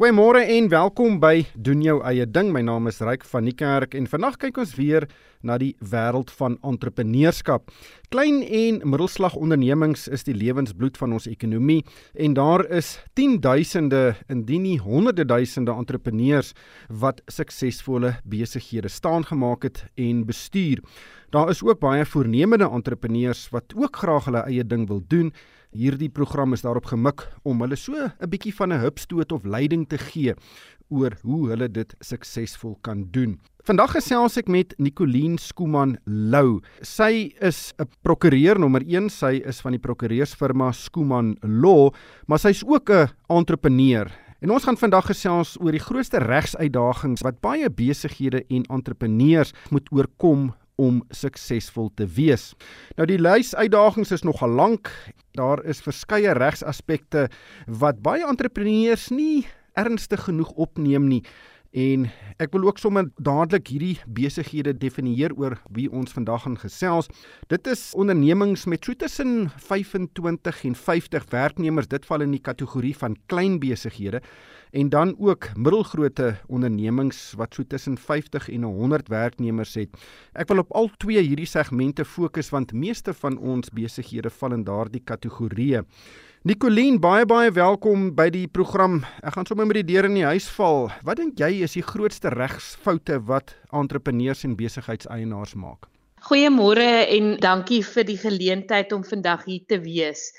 Goeiemôre en welkom by doen jou eie ding. My naam is Ryk van die Kerk en vandag kyk ons weer na die wêreld van entrepreneurskap. Klein en middelslag ondernemings is die lewensbloed van ons ekonomie en daar is 10000de indien nie honderde duisende entrepreneurs wat suksesvolle besighede staan gemaak het en bestuur. Daar is ook baie voornemende entrepreneurs wat ook graag hulle eie ding wil doen Hierdie program is daarop gemik om hulle so 'n bietjie van 'n hupstoot of leiding te gee oor hoe hulle dit suksesvol kan doen. Vandag gesels ek met Nicoline Skooman Lou. Sy is 'n prokureur nommer 1, sy is van die prokureursfirma Skooman Law, maar sy's ook 'n entrepreneur. En ons gaan vandag gesels oor die grootste regsuitdagings wat baie besighede en entrepreneurs moet oorkom om suksesvol te wees. Nou die lys uitdagings is nogal lank. Daar is verskeie regsaspekte wat baie entrepreneurs nie ernstig genoeg opneem nie. En ek wil ook sommer dadelik hierdie besighede definieer oor wie ons vandag gaan gesels. Dit is ondernemings met so tussen 25 en 50 werknemers. Dit val in die kategorie van klein besighede en dan ook middelgrootte ondernemings wat so tussen 50 en 100 werknemers het. Ek wil op al twee hierdie segmente fokus want meeste van ons besighede val in daardie kategorieë. Nicoline, baie baie welkom by die program. Ek gaan sommer met die deur in die huis val. Wat dink jy is die grootste regsfoute wat entrepreneurs en besigheidseienaars maak? Goeiemôre en dankie vir die geleentheid om vandag hier te wees.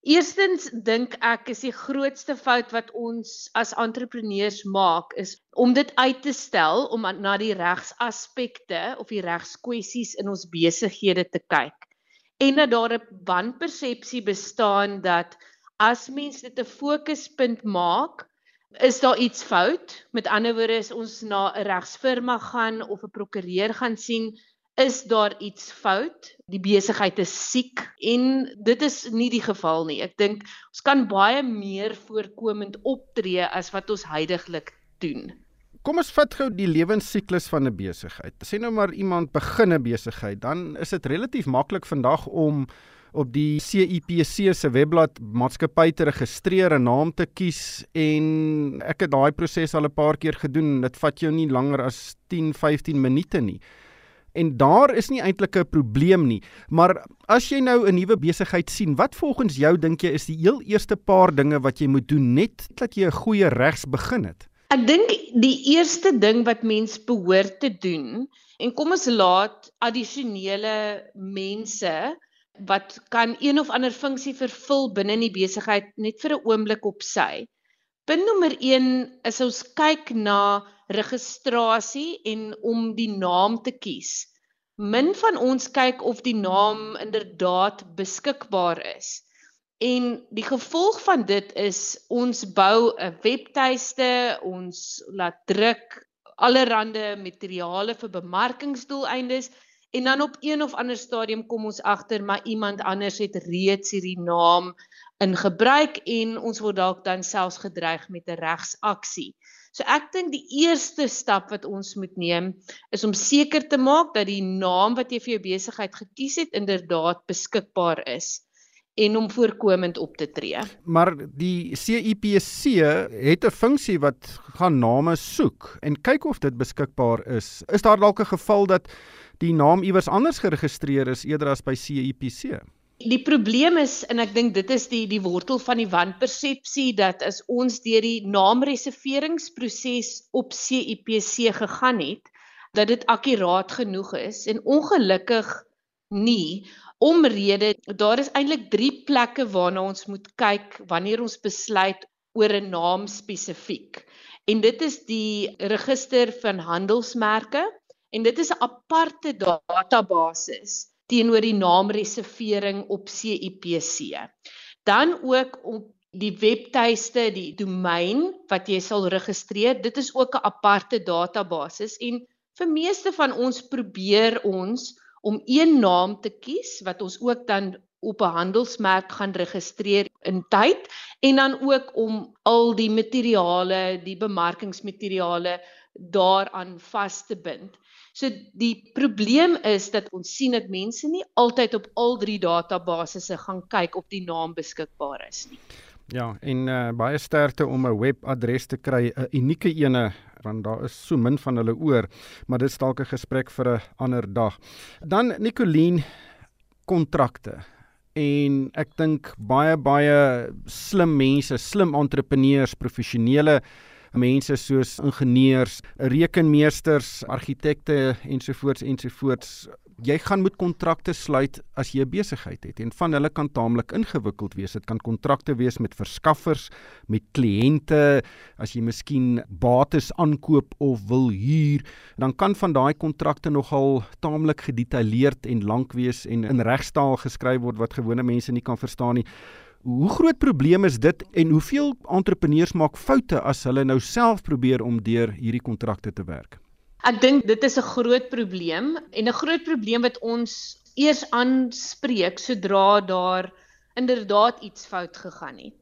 Eerstens dink ek is die grootste fout wat ons as entrepreneurs maak is om dit uit te stel om na die regsaspekte of die regskwessies in ons besighede te kyk. En dat daar 'n wanpersepsie bestaan dat as mens dit 'n fokuspunt maak, is daar iets fout. Met ander woorde is ons na 'n regsfirma gaan of 'n prokureur gaan sien, is daar iets fout? Die besigheid is siek en dit is nie die geval nie. Ek dink ons kan baie meer voorkomend optree as wat ons heidaglik doen. Kom ons vat gou die lewensiklus van 'n besigheid. Sê nou maar iemand begin 'n besigheid, dan is dit relatief maklik vandag om op die CIPC se webblad maatskappy te registreer, 'n naam te kies en ek het daai proses al 'n paar keer gedoen. Dit vat jou nie langer as 10-15 minute nie en daar is nie eintlik 'n probleem nie. Maar as jy nou 'n nuwe besigheid sien, wat volgens jou dink jy is die heel eerste paar dinge wat jy moet doen net dat jy 'n goeie regs begin het? Ek dink die eerste ding wat mens behoort te doen en kom ons laat addisionele mense wat kan een of ander funksie vervul binne in die besigheid net vir 'n oomblik op sy. Punt nommer 1 is ons kyk na registrasie en om die naam te kies. Min van ons kyk of die naam inderdaad beskikbaar is. En die gevolg van dit is ons bou 'n webtuiste, ons laat druk allerlei materiale vir bemarkingsdoeleindes en dan op een of ander stadium kom ons agter maar iemand anders het reeds hierdie naam in gebruik en ons word dalk dan selfs gedreig met 'n regsaksie. So ek dink die eerste stap wat ons moet neem is om seker te maak dat die naam wat jy vir jou besigheid gekies het inderdaad beskikbaar is en om voorkomend op te tree. Maar die CIPC het 'n funksie wat gaan name soek en kyk of dit beskikbaar is. Is daar dalk 'n geval dat die naam iewers anders geregistreer is eerder as by CIPC? Die probleem is en ek dink dit is die die wortel van die wanpersepsie dat as ons deur die naamreserveringsproses op CIPC gegaan het dat dit akkuraat genoeg is en ongelukkig nie omrede daar is eintlik 3 plekke waarna ons moet kyk wanneer ons besluit oor 'n naam spesifiek en dit is die register van handelsmerke en dit is 'n aparte database teenoor die naamreservering op CIPC. Dan ook op die webtuiste, die domein wat jy sal registreer, dit is ook 'n aparte database en vir meeste van ons probeer ons om een naam te kies wat ons ook dan op 'n handelsmerk gaan registreer in tyd en dan ook om al die materiale, die bemarkingsmateriale daaraan vas te bind. So die probleem is dat ons sien dat mense nie altyd op al drie databasisse gaan kyk of die naam beskikbaar is nie. Ja, en uh, baie sterkte om 'n webadres te kry, 'n unieke ene want daar is so min van hulle oor, maar dit is dalk 'n gesprek vir 'n ander dag. Dan Nicoline kontrakte. En ek dink baie baie slim mense, slim entrepreneurs, professionele mense soos ingenieurs, rekenmeesters, argitekte ensovoorts ensovoorts jy gaan moet kontrakte sluit as jy 'n besigheid het en van hulle kan taamlik ingewikkeld wees. Dit kan kontrakte wees met verskaffers, met kliënte, as jy miskien bates aankoop of wil huur, dan kan van daai kontrakte nogal taamlik gedetailleerd en lank wees en in regstaal geskryf word wat gewone mense nie kan verstaan nie. Hoe groot probleem is dit en hoeveel entrepreneurs maak foute as hulle nou self probeer om deur hierdie kontrakte te werk? Ek dink dit is 'n groot probleem en 'n groot probleem wat ons eers aanspreek sodra daar inderdaad iets fout gegaan het.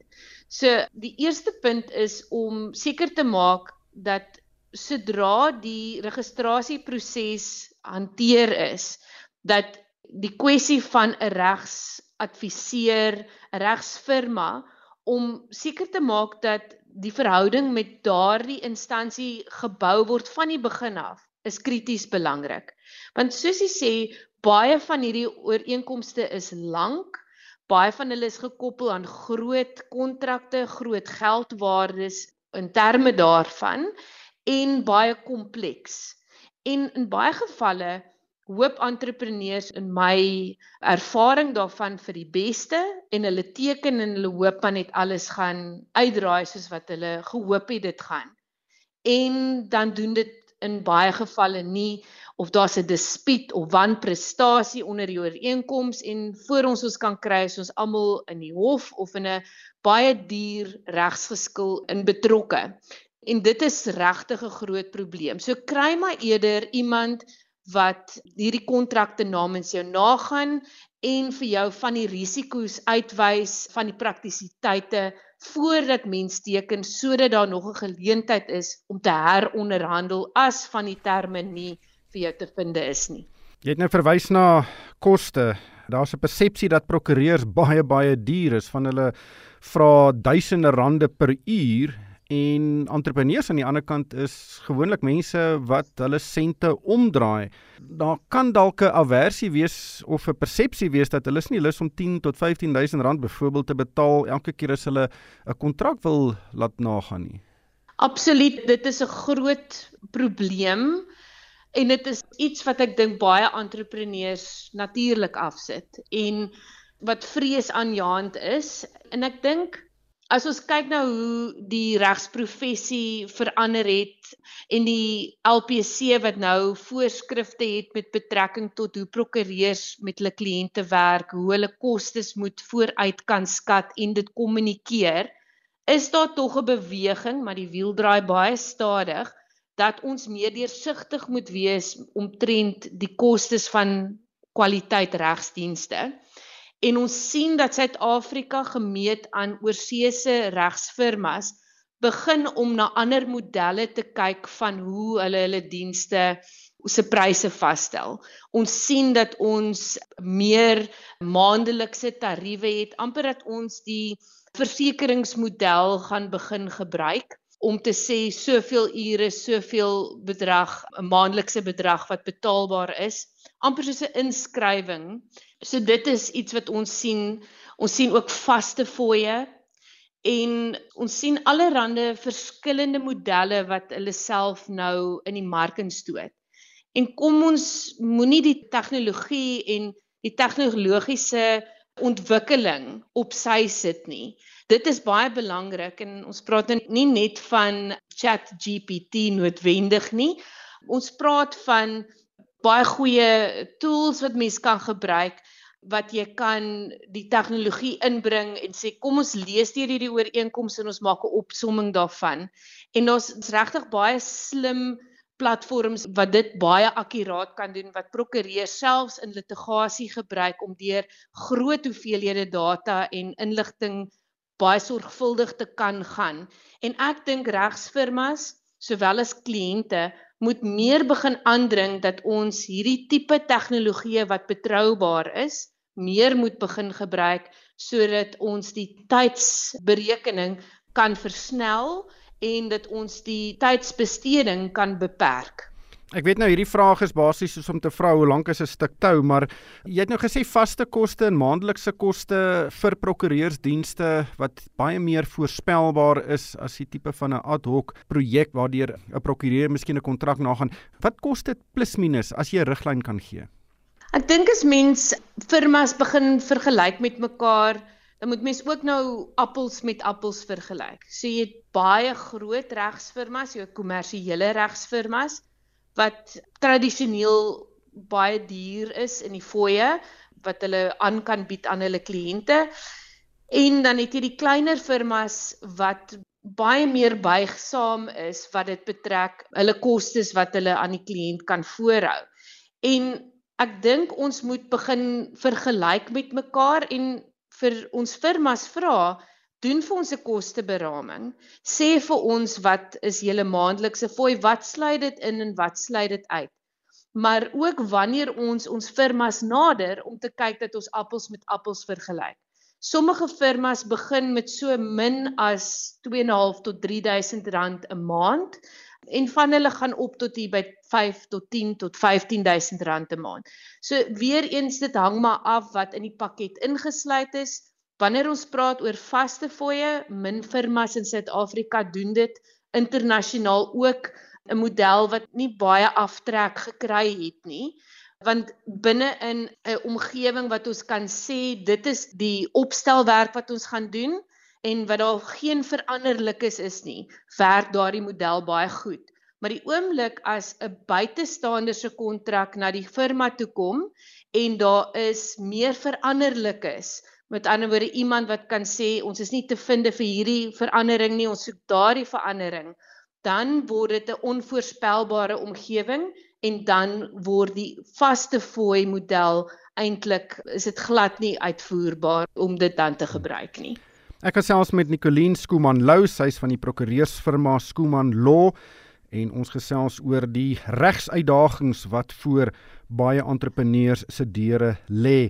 So die eerste punt is om seker te maak dat sodra die registrasieproses hanteer is, dat die kwessie van 'n regsadviseur, regsfirma om seker te maak dat die verhouding met daardie instansie gebou word van die begin af is krities belangrik. Want soos jy sê, baie van hierdie ooreenkomste is lank. Baie van hulle is gekoppel aan groot kontrakte, groot geldwaardes in terme daarvan en baie kompleks. En in baie gevalle hoop entrepreneurs in my ervaring daarvan vir die beste en hulle teken en hulle hoop dan net alles gaan uitdraai soos wat hulle gehoop het dit gaan. En dan doen dit in baie gevalle nie of daar's 'n dispuut of wanprestasie onder die ooreenkoms en voor ons ons kan kry as ons almal in die hof of in 'n baie duur regsgeskil in betrokke. En dit is regtig 'n groot probleem. So kry maar eerder iemand wat hierdie kontrakte namens jou nagaan en vir jou van die risiko's uitwys van die praktisiteite voordat mens teken sodat daar nog 'n geleentheid is om te heronderhandel as van die terme nie vir jou te vind is nie. Jy het nou verwys na koste. Daar's 'n persepsie dat prokureurs baie baie duur is van hulle vra duisende rande per uur En entrepreneurs aan die ander kant is gewoonlik mense wat hulle sente omdraai. Daar kan dalk 'n aversie wees of 'n persepsie wees dat hulle is nie lus om 10 tot 15000 rand byvoorbeeld te betaal elke keer as hulle 'n kontrak wil laat nagaan nie. Absoluut, dit is 'n groot probleem en dit is iets wat ek dink baie entrepreneurs natuurlik afsit en wat vrees aanjaend is en ek dink As ons kyk na hoe die regsprofessie verander het en die LPC wat nou voorskrifte het met betrekking tot hoe prokureurs met hulle kliënte werk, hoe hulle kostes moet vooruit kan skat en dit kommunikeer, is daar tog 'n beweging, maar die wiel draai baie stadig dat ons meer deursigtig moet wees omtrent die kostes van kwaliteit regsdienste. En ons sien dat Suid-Afrika gemeet aan oorseese regsfirmas begin om na ander modelle te kyk van hoe hulle hulle dienste se pryse vasstel. Ons sien dat ons meer maandelikse tariewe het, amper dat ons die versekeringsmodel gaan begin gebruik om te sê soveel ure, soveel bedrag, 'n maandelikse bedrag wat betaalbaar is, amper soos 'n inskrywing So dit is iets wat ons sien. Ons sien ook vaste fooie en ons sien allerlei verskillende modelle wat hulle self nou in die mark instoot. En kom ons moenie die tegnologie en die tegnologiese ontwikkeling op sy sit nie. Dit is baie belangrik en ons praat nou nie net van ChatGPT noodwendig nie. Ons praat van baie goeie tools wat mens kan gebruik wat jy kan die tegnologie inbring en sê kom ons lees deur hierdie ooreenkomste en ons maak 'n opsomming daarvan. En daar's regtig baie slim platforms wat dit baie akkuraat kan doen wat prokureurs selfs in litigasie gebruik om deur groot hoeveelhede data en inligting baie sorgvuldig te kan gaan. En ek dink regsfirmas sowel as kliënte moet meer begin aandring dat ons hierdie tipe tegnologie wat betroubaar is, meer moet begin gebruik sodat ons die tydsberekening kan versnel en dat ons die tydsbesteding kan beperk. Ek weet nou hierdie vraag is basies soos om te vra hoe lank is 'n stuk tou, maar jy het nou gesê vaste koste en maandelikse koste vir prokureursdienste wat baie meer voorspelbaar is as die tipe van 'n ad hoc projek waardeur 'n prokureur miskien 'n kontrak nagaan. Wat kos dit plus minus as jy 'n riglyn kan gee? Ek dink as mens firmas begin vergelyk met mekaar, dan moet mens ook nou appels met appels vergelyk. So jy het baie groot regsfirmas, jou kommersiële regsfirmas wat tradisioneel baie duur is in die fooie wat hulle aan kan bied aan hulle kliënte. En dan het jy die kleiner firmas wat baie meer buigsaam is wat dit betrek hulle kostes wat hulle aan die kliënt kan voorhou. En ek dink ons moet begin vergelyk met mekaar en vir ons firmas vra doen vir ons 'n kosteberaming. Sê vir ons wat is julle maandelikse fooi? Wat sluit dit in en wat sluit dit uit? Maar ook wanneer ons ons firmas nader om te kyk dat ons appels met appels vergelyk. Sommige firmas begin met so min as 2.5 tot 3000 rand 'n maand en van hulle gaan op tot hier by 5 tot 10 tot 15000 rand 'n maand. So weer eens dit hang maar af wat in die pakket ingesluit is. Wanneer ons praat oor vaste fooie, min firmas in Suid-Afrika doen dit internasionaal ook 'n model wat nie baie aftrek gekry het nie want binne in 'n omgewing wat ons kan sê dit is die opstelwerk wat ons gaan doen en wat daar geen veranderlikes is nie, werk daardie model baie goed. Maar die oomblik as 'n buitestander se kontrak na die firma toe kom en daar is meer veranderlikes, Met ander woorde iemand wat kan sê ons is nie te vinde vir hierdie verandering nie, ons soek daardie verandering, dan word dit 'n onvoorspelbare omgewing en dan word die vaste fooi model eintlik is dit glad nie uitvoerbaar om dit dan te gebruik nie. Ek gesels met Nicoline Skooman Lou, sy's van die prokureursfirma Skooman Law en ons gesels oor die regsuitdagings wat voor baie entrepreneurs se deure lê.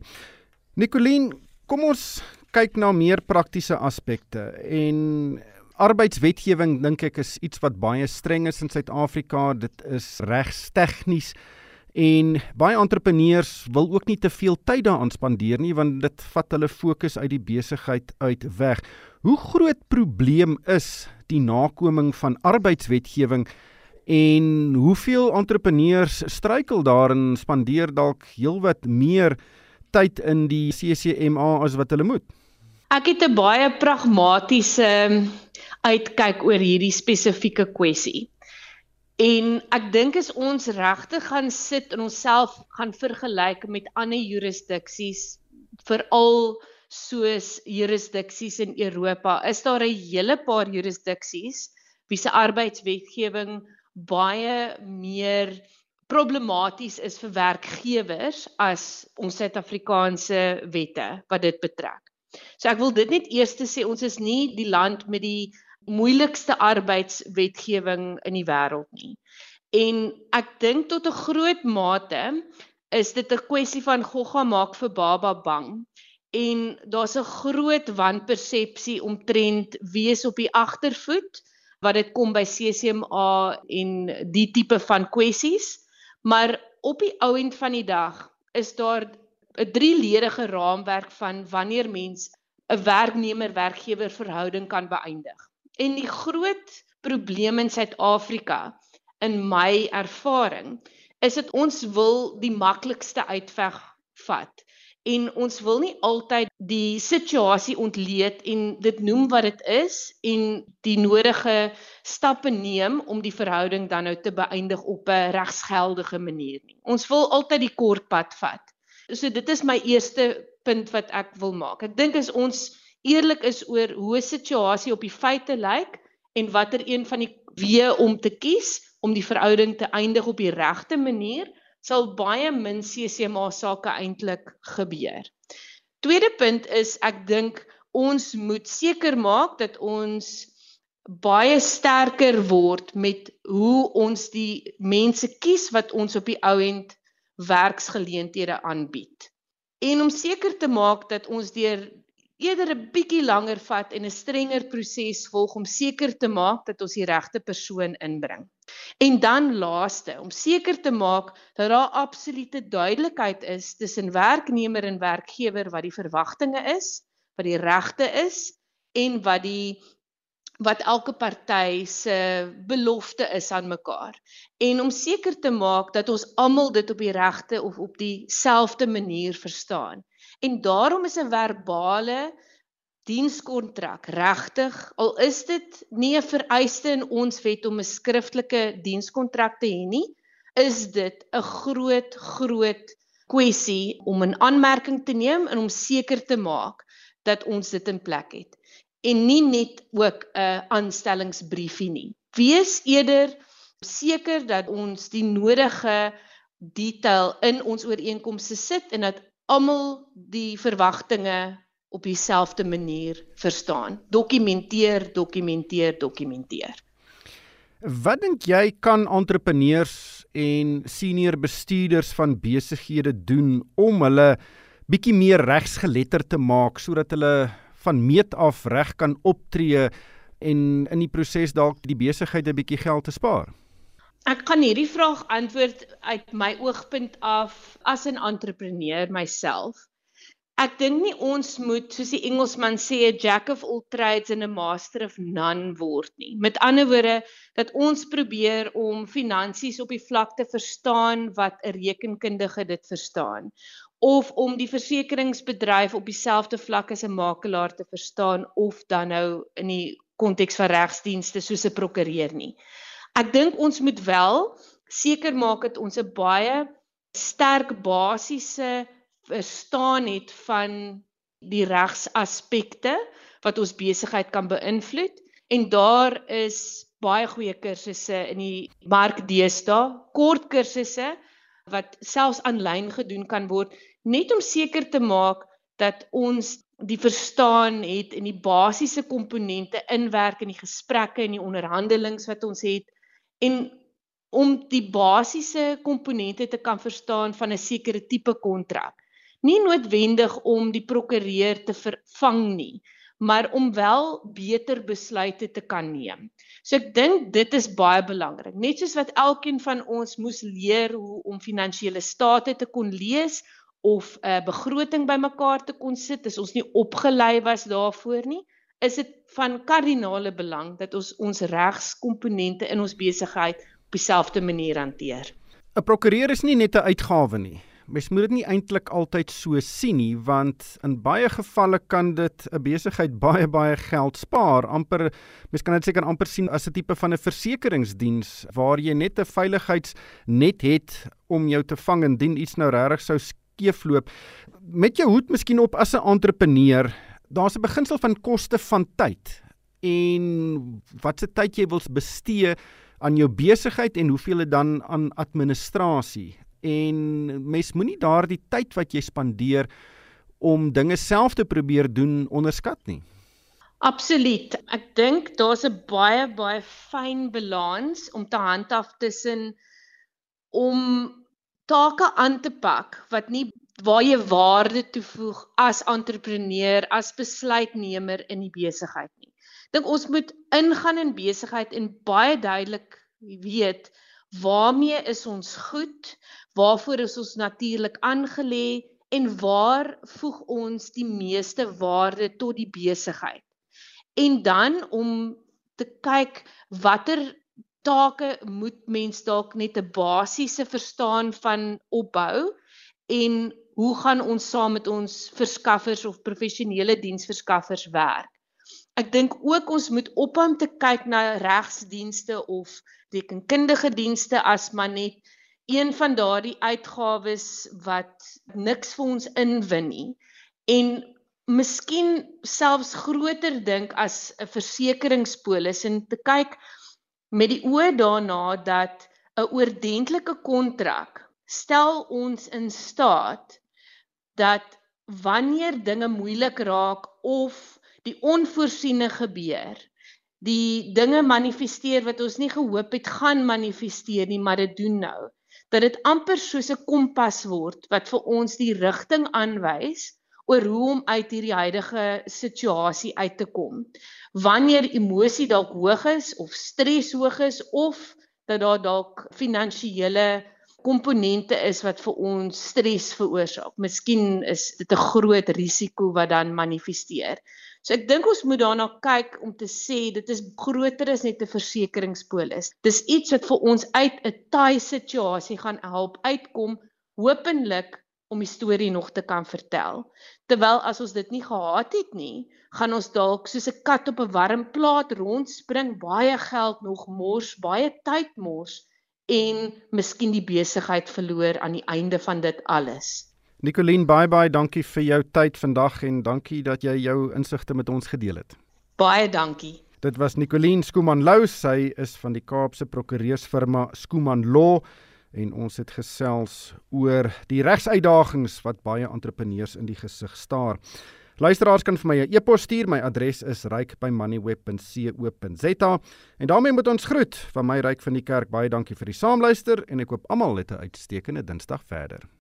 Nicoline, Kom ons kyk na meer praktiese aspekte en arbeidswetgewing dink ek is iets wat baie streng is in Suid-Afrika. Dit is regstegnies en baie entrepreneurs wil ook nie te veel tyd daaraan spandeer nie want dit vat hulle fokus uit die besigheid uit weg. Hoe groot probleem is die nakoming van arbeidswetgewing en hoeveel entrepreneurs struikel daarin spandeer dalk heelwat meer tyd in die CCMA as wat hulle moet? Ek het 'n baie pragmatiese ehm, uitkyk oor hierdie spesifieke kwessie. En ek dink as ons regtig gaan sit en onsself gaan vergelyk met ander jurisdiksies, veral soos jurisdiksies in Europa, is daar 'n hele paar jurisdiksies wie se arbeidswetgewing baie meer problematies is vir werkgewers as ons Suid-Afrikaanse wette wat dit betrek. So ek wil dit net eers sê ons is nie die land met die moeilikste arbeidswetgewing in die wêreld nie. En ek dink tot 'n groot mate is dit 'n kwessie van gogga maak vir baba bang en daar's 'n groot wanpersepsie omtrent wees op die agtervoet wat dit kom by CCMA en die tipe van kwessies. Maar op die ou end van die dag is daar 'n drieledige raamwerk van wanneer mens 'n werknemer-werkgewer verhouding kan beëindig. En die groot probleem in Suid-Afrika in my ervaring is dit ons wil die maklikste uitveg vat en ons wil nie altyd die situasie ontleed en dit noem wat dit is en die nodige stappe neem om die verhouding dan nou te beëindig op 'n regsgeldige manier nie. Ons wil altyd die kort pad vat. So dit is my eerste punt wat ek wil maak. Ek dink as ons eerlik is oor hoe 'n situasie op die feite lyk en watter een van die weë om te kies om die verhouding te eindig op die regte manier, sal baie min CCMA sake eintlik gebeur. Tweede punt is ek dink ons moet seker maak dat ons baie sterker word met hoe ons die mense kies wat ons op die ou end werksgeleenthede aanbied. En om seker te maak dat ons deur eerder 'n bietjie langer vat en 'n strenger proses volg om seker te maak dat ons die regte persoon inbring. En dan laaste, om seker te maak dat daar absolute duidelikheid is tussen werknemer en werkgewer wat die verwagtinge is, wat die regte is en wat die wat elke party se belofte is aan mekaar. En om seker te maak dat ons almal dit op die regte of op dieselfde manier verstaan. En daarom is 'n verbale dienskontrak regtig al is dit nie 'n vereiste in ons wet om 'n skriftelike dienskontrak te hê nie, is dit 'n groot groot kwessie om 'n aanmerking te neem en om seker te maak dat ons dit in plek het en nie net ook 'n aanstellingsbriefie nie. Wees eerder seker dat ons die nodige detail in ons ooreenkomste sit en dat almal die verwagtinge op dieselfde manier verstaan. Dokumenteer, dokumenteer, dokumenteer. Wat dink jy kan entrepreneurs en senior bestuurders van besighede doen om hulle bietjie meer regsgeletterd te maak sodat hulle van meet af reg kan optree en in die proses dalk die besigheid 'n bietjie geld te spaar? Ek kan hierdie vraag antwoord uit my oogpunt af as 'n entrepreneur myself. Ek dink nie ons moet soos die Engelsman sê 'n jack of all trades en 'n master of none word nie. Met ander woorde dat ons probeer om finansies op die vlak te verstaan wat 'n rekenkundige dit verstaan of om die versekeringsbedryf op dieselfde vlak as 'n makelaar te verstaan of dan nou in die konteks van regsdienste soos 'n prokureur nie. Ek dink ons moet wel seker maak dat ons 'n baie sterk basiese verstaan het van die regsaspekte wat ons besigheid kan beïnvloed. En daar is baie goeie kursusse in die mark deesdae, kort kursusse wat selfs aanlyn gedoen kan word net om seker te maak dat ons die verstaan het in die basiese komponente inwerk in die gesprekke en die onderhandelings wat ons het en om die basiese komponente te kan verstaan van 'n sekere tipe kontrak. Nie noodwendig om die prokureur te vervang nie, maar om wel beter besluite te kan neem. So ek dink dit is baie belangrik. Net soos wat elkeen van ons moes leer hoe om finansiële state te kon lees of 'n begroting bymekaar te kon sit, as ons nie opgelei was daarvoor nie, is dit van kardinale belang dat ons ons regskomponente in ons besigheid op dieselfde manier hanteer. 'n Prokureur is nie net 'n uitgawe nie. Mens moet dit nie eintlik altyd so sien nie, want in baie gevalle kan dit 'n besigheid baie baie geld spaar. amper mens kan dit seker amper sien as 'n tipe van 'n versekeringsdiens waar jy net 'n veiligheidsnet het om jou te vang indien iets nou regtig sou skeefloop. Met jou hoed miskien op as 'n entrepreneur, daar's 'n beginsel van koste van tyd en watse tyd jy wil bestee aan jou besigheid en hoeveel dit dan aan administrasie. En mens moenie daardie tyd wat jy spandeer om dinge self te probeer doen onderskat nie. Absoluut. Ek dink daar's 'n baie baie fyn balans om te handhaaf tussen om take aan te pak wat nie waar jy waarde toevoeg as entrepreneur, as besluitnemer in die besigheid nie. Dink ons moet ingaan in besigheid en baie duidelik weet waarmee is ons goed, waarvoor is ons natuurlik aangelê en waar voeg ons die meeste waarde tot die besigheid. En dan om te kyk watter take moet mens dalk net 'n basiese verstaan van opbou en hoe gaan ons saam met ons verskaffers of professionele diensverskaffers werk? Ek dink ook ons moet ophou om te kyk na regsdienste of rekenkundige dienste as maar net een van daardie uitgawes wat niks vir ons inwin nie en miskien selfs groter dink as 'n versekeringspolis en te kyk met die oë daarna dat 'n oordentlike kontrak stel ons in staat dat wanneer dinge moeilik raak of die onvoorsiene gebeur, die dinge manifesteer wat ons nie gehoop het gaan manifesteer nie, maar dit doen nou, dat dit amper soos 'n kompas word wat vir ons die rigting aanwys oor hoe om uit hierdie huidige situasie uit te kom. Wanneer emosie dalk hoog is of stres hoog is of dat daar dalk finansiële komponente is wat vir ons stres veroorsaak. Miskien is dit 'n groot risiko wat dan manifesteer. So ek dink ons moet daarna kyk om te sê dit is groter as net 'n versekeringspolis. Dis iets wat vir ons uit 'n taai situasie gaan help uitkom, hopelik om die storie nog te kan vertel. Terwyl as ons dit nie gehad het nie, gaan ons dalk soos 'n kat op 'n warm plaat rondspring, baie geld nog mors, baie tyd mors en miskien die besigheid verloor aan die einde van dit alles. Nicoline, baie baie dankie vir jou tyd vandag en dankie dat jy jou insigte met ons gedeel het. Baie dankie. Dit was Nicoline Skuman Lou, sy is van die Kaapse prokureursfirma Skuman Law en ons het gesels oor die regsuitdagings wat baie entrepreneurs in die gesig staar. Luisteraars kan vir my 'n e-pos stuur. My adres is ryk@moneyweb.co.za. En daarmee moet ons groet van my ryk van die kerk. Baie dankie vir die saamluister en ek hoop almal het 'n uitstekende Dinsdag verder.